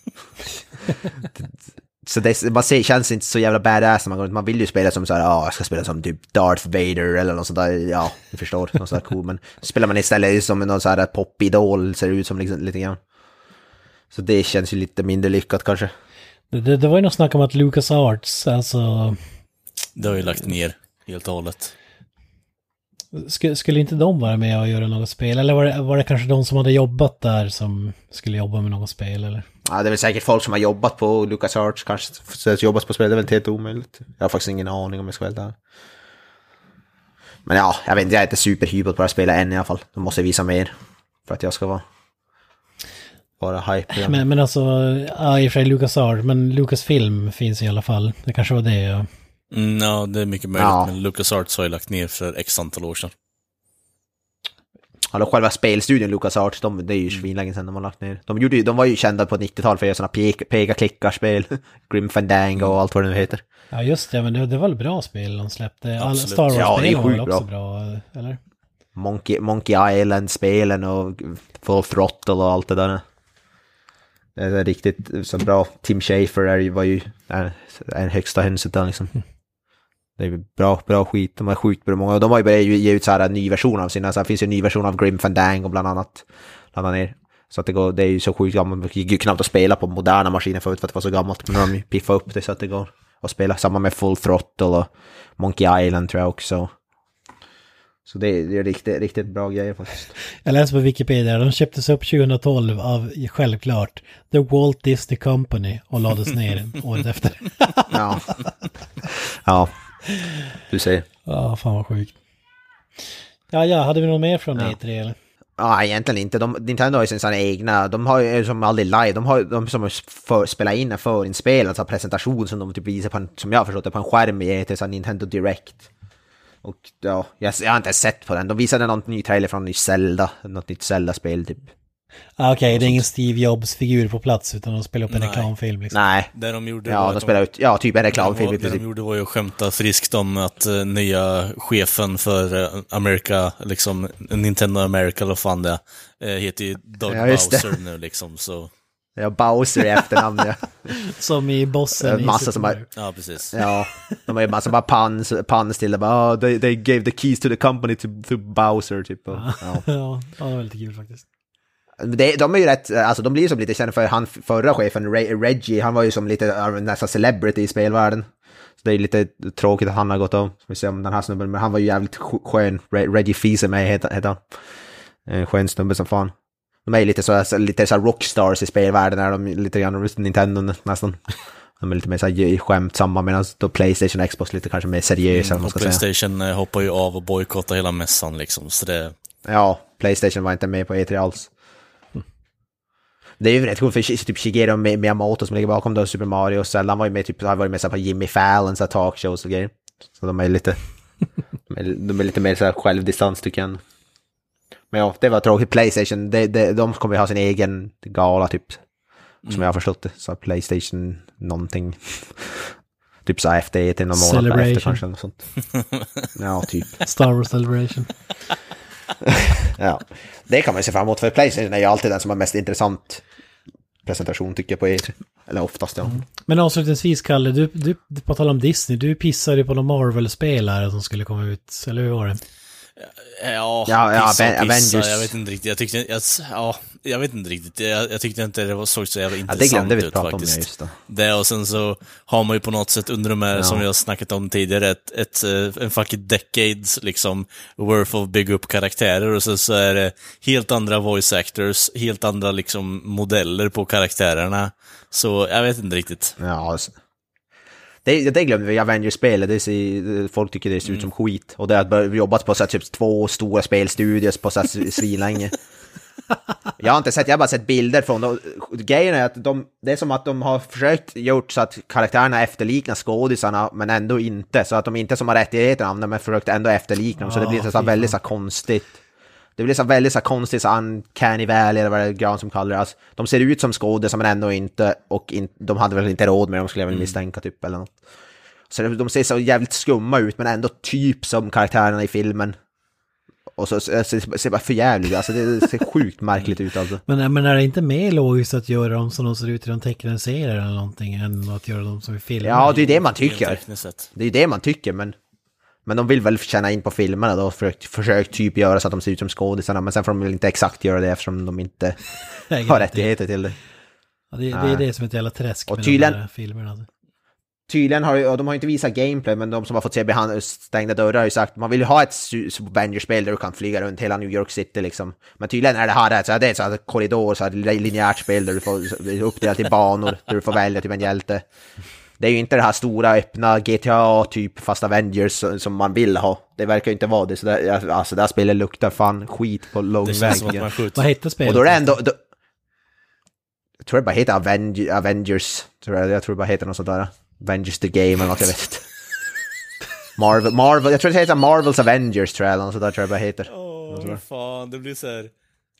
så det man ser, känns inte så jävla badass när man går runt. Man vill ju spela som så här, ja, jag ska spela som typ Darth Vader eller något sånt där, ja, ni förstår, något sånt där cool. Men spelar man istället som någon så här popidol, ser det ut som liksom, lite grann. Så det känns ju lite mindre lyckat kanske. Det, det, det var ju något snack om att Lucas Arts, alltså... Det har ju lagt ner helt och hållet. Sk skulle inte de vara med och göra något spel? Eller var det, var det kanske de som hade jobbat där som skulle jobba med något spel? Eller? Ja, det är väl säkert folk som har jobbat på Lucas Arts, kanske jobbat på spel, det är väl helt omöjligt. Jag har faktiskt ingen aning om jag ska vara där. Men ja, jag vet inte, jag är inte superhypad på att spela än i alla fall. De måste visa mer för att jag ska vara bara hype. Men, men alltså, ja, i och för sig Lucas Art, men Lucas Film finns i alla fall. Det kanske var det jag... Mm, ja, det är mycket möjligt, ja. men Lucas Arts har ju lagt ner för x antal år sedan. Ja, själva spelstudion Lucas Arts, de, det är ju mm. svinlänge sedan de har lagt ner. De, gjorde, de var ju kända på 90-talet för att göra sådana peka-klickarspel, Grim Fandango och allt vad det nu heter. Ja, just det, men det, det var väl bra spel de släppte. All Star Wars-spel ja, var väl också bra, eller? Monkey, Monkey Island-spelen och Full Throttle och allt det där. Det är riktigt så bra. Tim Schafer är, var ju är, är högsta hönset där liksom. Det är bra, bra skit. De har sjukt bra många. De har ju börjat ge ut så här en ny version av sina. Så här finns ju en ny version av Grim Fandango bland annat. Ladda ner. Så att det, går, det är ju så sjukt gammalt, det gick ju knappt att spela på moderna maskiner förut för att det var så gammalt. Men de piffat upp det så att det går att spela. Samma med Full Throttle och Monkey Island tror jag också. Så det är, det är riktigt, riktigt bra grejer faktiskt. Jag läste på Wikipedia, de köptes upp 2012 av, självklart, The Walt Disney Company och lades ner året efter. ja. ja, du säger. Ja, fan vad sjukt. Ja, ja, hade vi något mer från ja. E3 eller? Ja, egentligen inte. De, Nintendo har ju sina egna, de har ju som aldrig live, de har de som för, spelar in en förinspelad alltså presentation som de typ visar på en, som jag har förstått det, på en skärm i E3, så Nintendo Direct. Och ja, jag, jag har inte sett på den. De visade någon ny trailer från ny Zelda, något nytt Zelda-spel typ. Ah, Okej, okay, det är ingen Steve Jobs-figur på plats utan de spelar upp en Nej. reklamfilm liksom. Nej. Det de gjorde ja, de spelar ut, ja, typ en reklamfilm. Det, det de gjorde var ju att skämta friskt om att uh, nya chefen för uh, America, liksom Nintendo America eller fan det uh, heter ju Doug ja, Bowser nu liksom, så... Ja, Bowser i efternamn ja. Som i bossen massa i som bara, Ja, precis. Ja, de har ju massa bara puns, puns till det. Bara, oh, they, they gave the keys to the company to, to Bowser, typ. Och, ja. ja, ja, det var lite kul faktiskt. Det, de är ju rätt, alltså de blir ju som lite kända för han förra chefen, Reggie, han var ju som lite nästan celebrity i spelvärlden. Så det är lite tråkigt att han har gått om. Vi ser om den här snubben, men han var ju jävligt skön. Reggie med heter han. En skön snubbe som fan. De är lite så, lite så rockstars i spelvärlden, är de lite grann Nintendo nästan. De är lite mer så här skämtsamma medan då Playstation och Xbox lite kanske mer seriösa. Mm, och Playstation säga. Eh, hoppar ju av och bojkottar hela mässan liksom, så det... Ja, Playstation var inte med på E3 alls. Det är ju rätt coolt för typ Shigeru Miyamoto som ligger bakom då Super Mario Zelda, han var ju med, typ, har varit med så på Jimmy Fallon, så talkshows och grejer. Så de är lite, de är, lite mer så här självdistans tycker jag. Men ja, det var tråkigt. Playstation, det, det, de kommer ju ha sin egen gala typ. Som mm. jag har förstått det. Så Playstation någonting. typ så efter det till någon månad efter kanske. Något sånt. ja, typ. Star Wars Celebration. ja, det kan man se fram emot. För Playstation är ju alltid den som har mest intressant presentation tycker jag på E3. Eller oftast ja. Mm. Men avslutningsvis Kalle, du, du, på tal om Disney, du pissade på någon Marvel-spelare som skulle komma ut, eller hur var det? Ja, ja, ja pissa och pissa, jag vet inte riktigt. Jag tyckte, jag, ja, jag vet inte riktigt. Jag, jag tyckte inte det såg så jävla intressant ut faktiskt. Ja, det glömde vi prata om, ja, just det. det. Och sen så har man ju på något sätt under de här, ja. som vi har snackat om tidigare, ett, ett, eh, en fucking decades liksom, worth of bygga upp karaktärer och sen så är det helt andra voice actors, helt andra liksom modeller på karaktärerna. Så jag vet inte riktigt. Ja, alltså. Det, det glömde vi, Avengers-spelet, folk tycker det ser ut som mm. skit. Och det har jobbat på så här, typ två stora spelstudios på så här svinlänge. Jag har inte sett, jag har bara sett bilder från dem. Grejen är att de, det är som att de har försökt gjort så att karaktärerna efterliknar skådisarna, men ändå inte. Så att de inte som har rättigheter av dem, men försökt ändå efterlikna dem. Så det blir så, så väldigt så konstigt. Det blir så väldigt så konstigt, så uncanny valley eller vad det är Gran som kallar det. Alltså, de ser ut som skådisar men ändå inte, och in, de hade väl inte råd med dem skulle jag väl mm. misstänka typ eller något. Så de ser så jävligt skumma ut men ändå typ som karaktärerna i filmen. Och så, så, så, så ser bara för jävligt alltså det ser sjukt märkligt ut alltså. Men, men är det inte mer logiskt att göra dem som de ser ut i de tecknade serier eller någonting än att göra dem som i filmer? Ja, det är det man tycker. Det är det man tycker, men men de vill väl känna in på filmerna då, försökt, försökt typ göra så att de ser ut som skådisarna, men sen får de väl inte exakt göra det eftersom de inte har rättigheter till det. Ja, det, det är det som är ett jävla träsk och med tydligen, de här filmerna. Tydligen har och de har inte visat gameplay, men de som har fått se behind, stängda dörrar har ju sagt man vill ju ha ett Avengers-spel där du kan flyga runt hela New York City liksom. Men tydligen är det här så här, det är så här korridor, så här linjärt spel där du får uppdelat i banor, där du får välja typ en hjälte. Det är ju inte det här stora öppna GTA typ fast Avengers som man vill ha. Det verkar ju inte vara det. Så det, alltså det här spelet luktar fan skit på lång väg. Vad heter spelet? Och då är det ändå... Då, jag tror det bara heter Aveng Avengers. Tror jag, jag tror det bara heter något sånt där. Avengers the Game eller något, jag vet inte. Marvel, Marvel, jag tror det heter Marvels Avengers tror jag, eller något sånt där tror jag bara heter. Åh, oh, fan, det blir så här...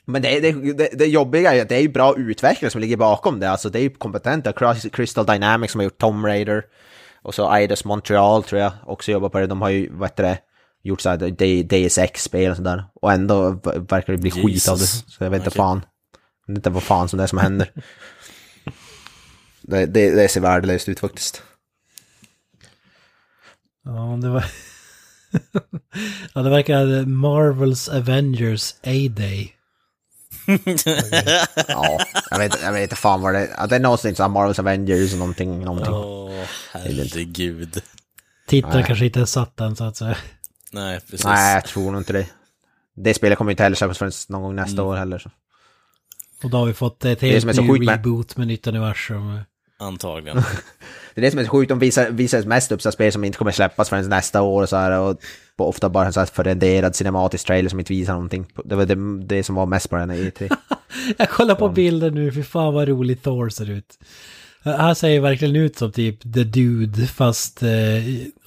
Men det, det, det, det jobbiga är att det är ju bra utvecklare som ligger bakom det. Alltså det är ju kompetenta. Crystal Dynamics som har gjort Tomb Raider. Och så Eidos Montreal tror jag också jobbar på det. De har ju, vad heter det, gjort såhär DSX-spel och sådär. Och ändå verkar det bli Jesus. skit av det. Så jag vet inte okay. fan. Jag vet inte vad fan som det är som händer. det, det, det ser värdelöst ut faktiskt. Ja, det var... ja, det verkar Marvels Avengers A-Day. ja, jag vet, jag vet inte fan vad det är. Det är någonting som Marvels Avengers och någonting. någonting. Åh, herregud. Tittare kanske inte satt den så att säga. Nej, precis. Nej, jag tror nog inte det. Det spelet kommer inte heller släppas förrän någon gång nästa mm. år heller. Så. Och då har vi fått ett helt ny reboot med nytt universum. Antagligen. det är det som är sjukt, de visar, visar mest upp så spel som inte kommer släppas förrän nästa år och så här, och ofta bara en så här förrenderad cinematisk trailer som inte visar någonting. Det var det, det som var mest på den här E3. jag kollar på bilden nu, för fan vad roligt Thor ser ut. Han ser verkligen ut som typ The Dude, fast eh,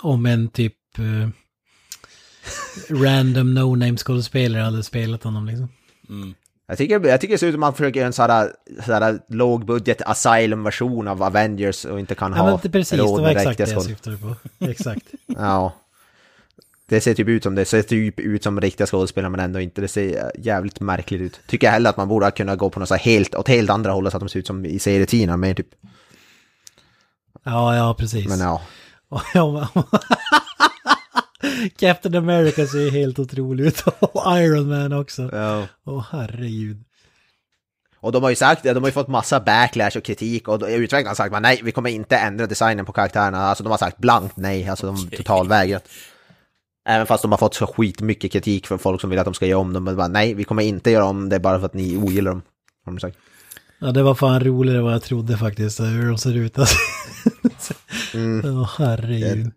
om en typ eh, random no-name skådespelare hade spelat honom liksom. Mm. Jag tycker, jag tycker det ser ut som att man försöker göra en sån här, sån här lågbudget Asylum-version av Avengers och inte kan ja, ha men precis, det var exakt det jag syftade på. Exakt. ja. Det ser typ ut som det ser typ ut som riktiga skådespelare men ändå inte. Det ser jävligt märkligt ut. Tycker jag heller att man borde kunna gå på något så helt, åt helt andra hållet så att de ser ut som i serietidningar mer typ. Ja, ja precis. Men ja. Captain America ser helt otrolig ut. Och Iron Man också. Ja. Åh herregud. Och de har ju sagt, de har ju fått massa backlash och kritik och utvecklarna har sagt nej, vi kommer inte ändra designen på karaktärerna. Alltså de har sagt blankt nej, alltså de totalvägrat. Även fast de har fått så skitmycket kritik från folk som vill att de ska göra om dem. Men bara, nej, vi kommer inte göra om det bara för att ni ogillar dem. Har de sagt. Ja, det var fan roligare än vad jag trodde faktiskt, hur de ser ut. Alltså. mm. oh, herregud.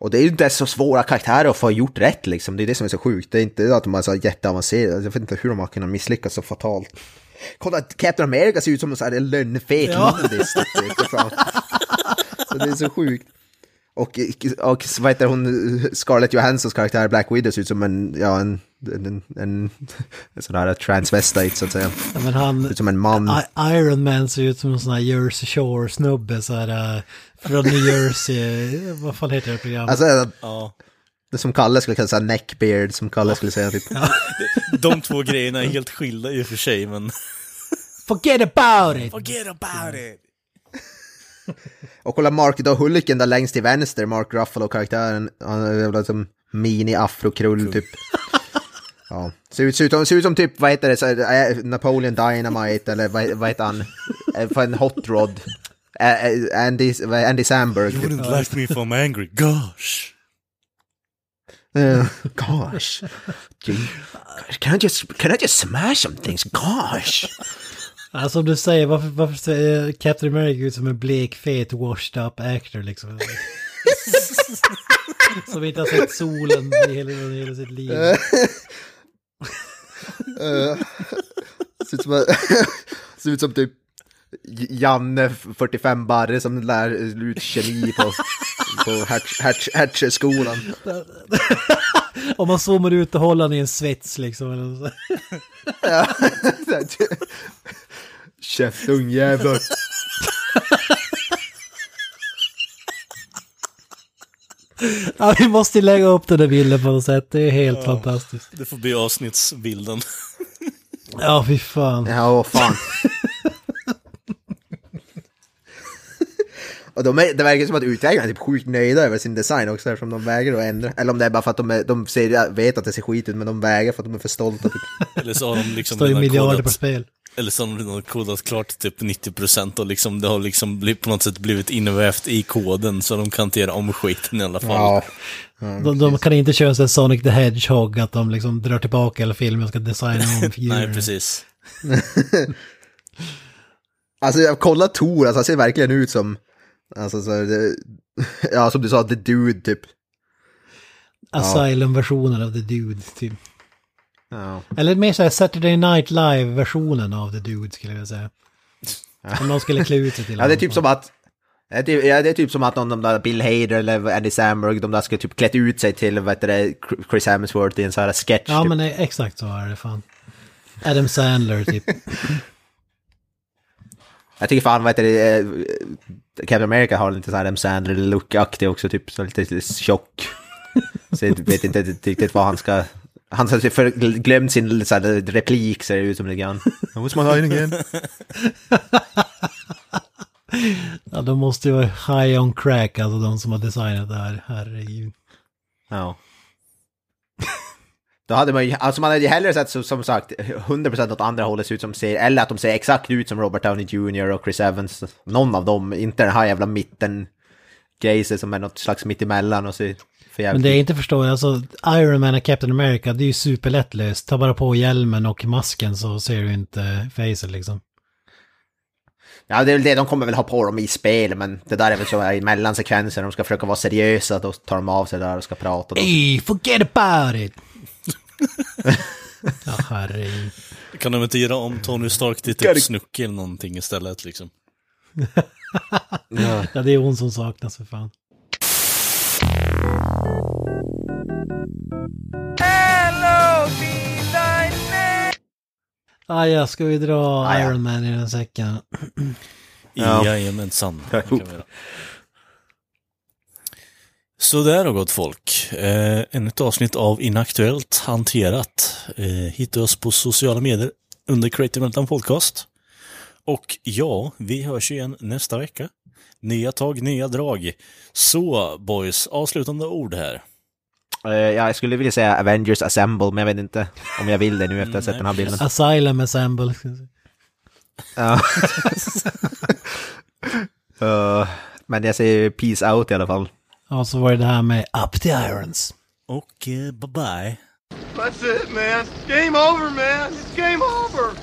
Och det är ju inte så svåra karaktärer att få gjort rätt liksom. Det är det som är så sjukt. Det är inte att de är så jätteavancerade. Jag vet inte hur de har kunnat misslyckas så fatalt. Kolla, Captain America ser ut som en sån här lönnfet ja. lundis. så det är så sjukt. Och, och vad heter hon, Scarlett Johanssons karaktär Black Widow ser ut som en, ja en, en, en, en, en sån här transvestite så att säga. Ja, men han, ser ut som en man. Iron Man ser ut som en sån här Jersey Shore snubbe så här äh, från New Jersey, vad fan heter det programmet? Alltså, ja. Det som Kalle skulle kalla neckbeard, som Kalle skulle säga typ. Ja. De två grejerna är helt skilda i och för sig men... Forget about it! Forget about it! Och kolla Mark då Hulken där längst till vänster, Mark Ruffalo-karaktären. Han är som mini-afrokrull typ. Ja, ser ut, ser, ut, ser ut som typ, vad heter det, äh, Napoleon Dynamite eller vad, vad heter han, äh, för en hot rod. Andy, Andy Samberg. You wouldn't like me if I'm angry, gosh. Uh, gosh. Can I just, can I just smash some things? Gosh. Ja, som du säger, varför, varför ser Captain America ut som en blek, fet, washed up actor liksom? som inte har sett solen i hela, i hela sitt liv. som, ser ut som typ Janne, 45 barre, som lär ut kemi på, på Hertz-skolan. Om man zoomar ut och håller han i en svets liksom. Eller så. Käft ungjävel. Ja, vi måste lägga upp den där bilden på något sätt. Det är helt ja, fantastiskt. Det får bli avsnittsbilden. Ja, fy fan. Ja, fan. Och de är, det verkar som att utvecklarna är typ sjukt nöjda över sin design också eftersom de vägrar att ändra. Eller om det är bara för att de, är, de ser, vet att det ser skit ut men de vägrar för att de är för stolta. Typ. Eller så har de liksom... Står ju miljarder på spel. Eller så har de kodat klart typ 90% och liksom det har liksom blivit, på något sätt blivit invävt i koden så de kan inte göra om skiten i alla fall. Ja. Mm, de, de, kan inte köra en Sonic the Hedgehog, att de liksom drar tillbaka hela filmen och ska designa om figurer. Nej, precis. alltså jag kollar Tor, alltså han ser verkligen ut som, alltså så det, ja som du sa, The Dude typ. Asylum-versionen av The Dude typ. Ja. Eller mer såhär Saturday Night Live-versionen av The Dude skulle jag säga. Om någon skulle klä ut sig till Ja, det är typ som att... Ja, det är typ som att någon de där Bill Hader eller Andy Samberg, de där skulle typ klätt ut sig till, vad heter det, Chris Hemsworth i en sån här sketch. Ja, typ. men exakt så är det fan. Adam Sandler typ. Jag tycker fan, vad heter det, eh, Captain America har lite så här Adam Sandler-look-aktig också, typ så lite, lite tjock. Så jag vet inte riktigt vad han ska han har glömt sin så här, replik ser det ut som lite grann. What's my line again? ja, de måste ju vara high on crack, alltså de som har designat det här. Herregud. Ja. Då hade man ju, alltså man hade ju hellre sett som, som sagt 100% åt andra hållet ut som ser, eller att de ser exakt ut som Robert Downey Jr och Chris Evans. Någon av dem, inte den här jävla mitten gayset som är något slags mittemellan och ser för jävligt. Men det jag inte förstår, alltså Iron Man och Captain America, det är ju superlättlöst. Ta bara på hjälmen och masken så ser du inte facet liksom. Ja, det är väl det, de kommer väl ha på dem i spel, men det där är väl så i mellansekvenser, de ska försöka vara seriösa, då tar de av sig där och ska prata. Hey, forget about it! Ja, herregud. Kan de inte göra om Tony Stark till typ Snooki eller någonting istället liksom? ja, det är hon som saknas för fan. Hello, Ah, ja, ska vi dra ah, Iron Man i den säcken? ja. Jajamensan. Så där har gott folk. Eh, ännu ett avsnitt av Inaktuellt hanterat. Eh, hitta oss på sociala medier under Creative Meltdown Podcast. Och ja, vi hörs igen nästa vecka. Nya tag, nya drag. Så boys, avslutande ord här. Uh, ja, jag skulle vilja säga Avengers Assemble, men jag vet inte om jag vill det nu efter att ha sett den här bilden. Asylum Assemble. Ja. uh, men jag säger Peace Out i alla fall. Ja, så var det det här med Up the Irons. Och uh, bye bye. That's it man. Game over man. It's game over.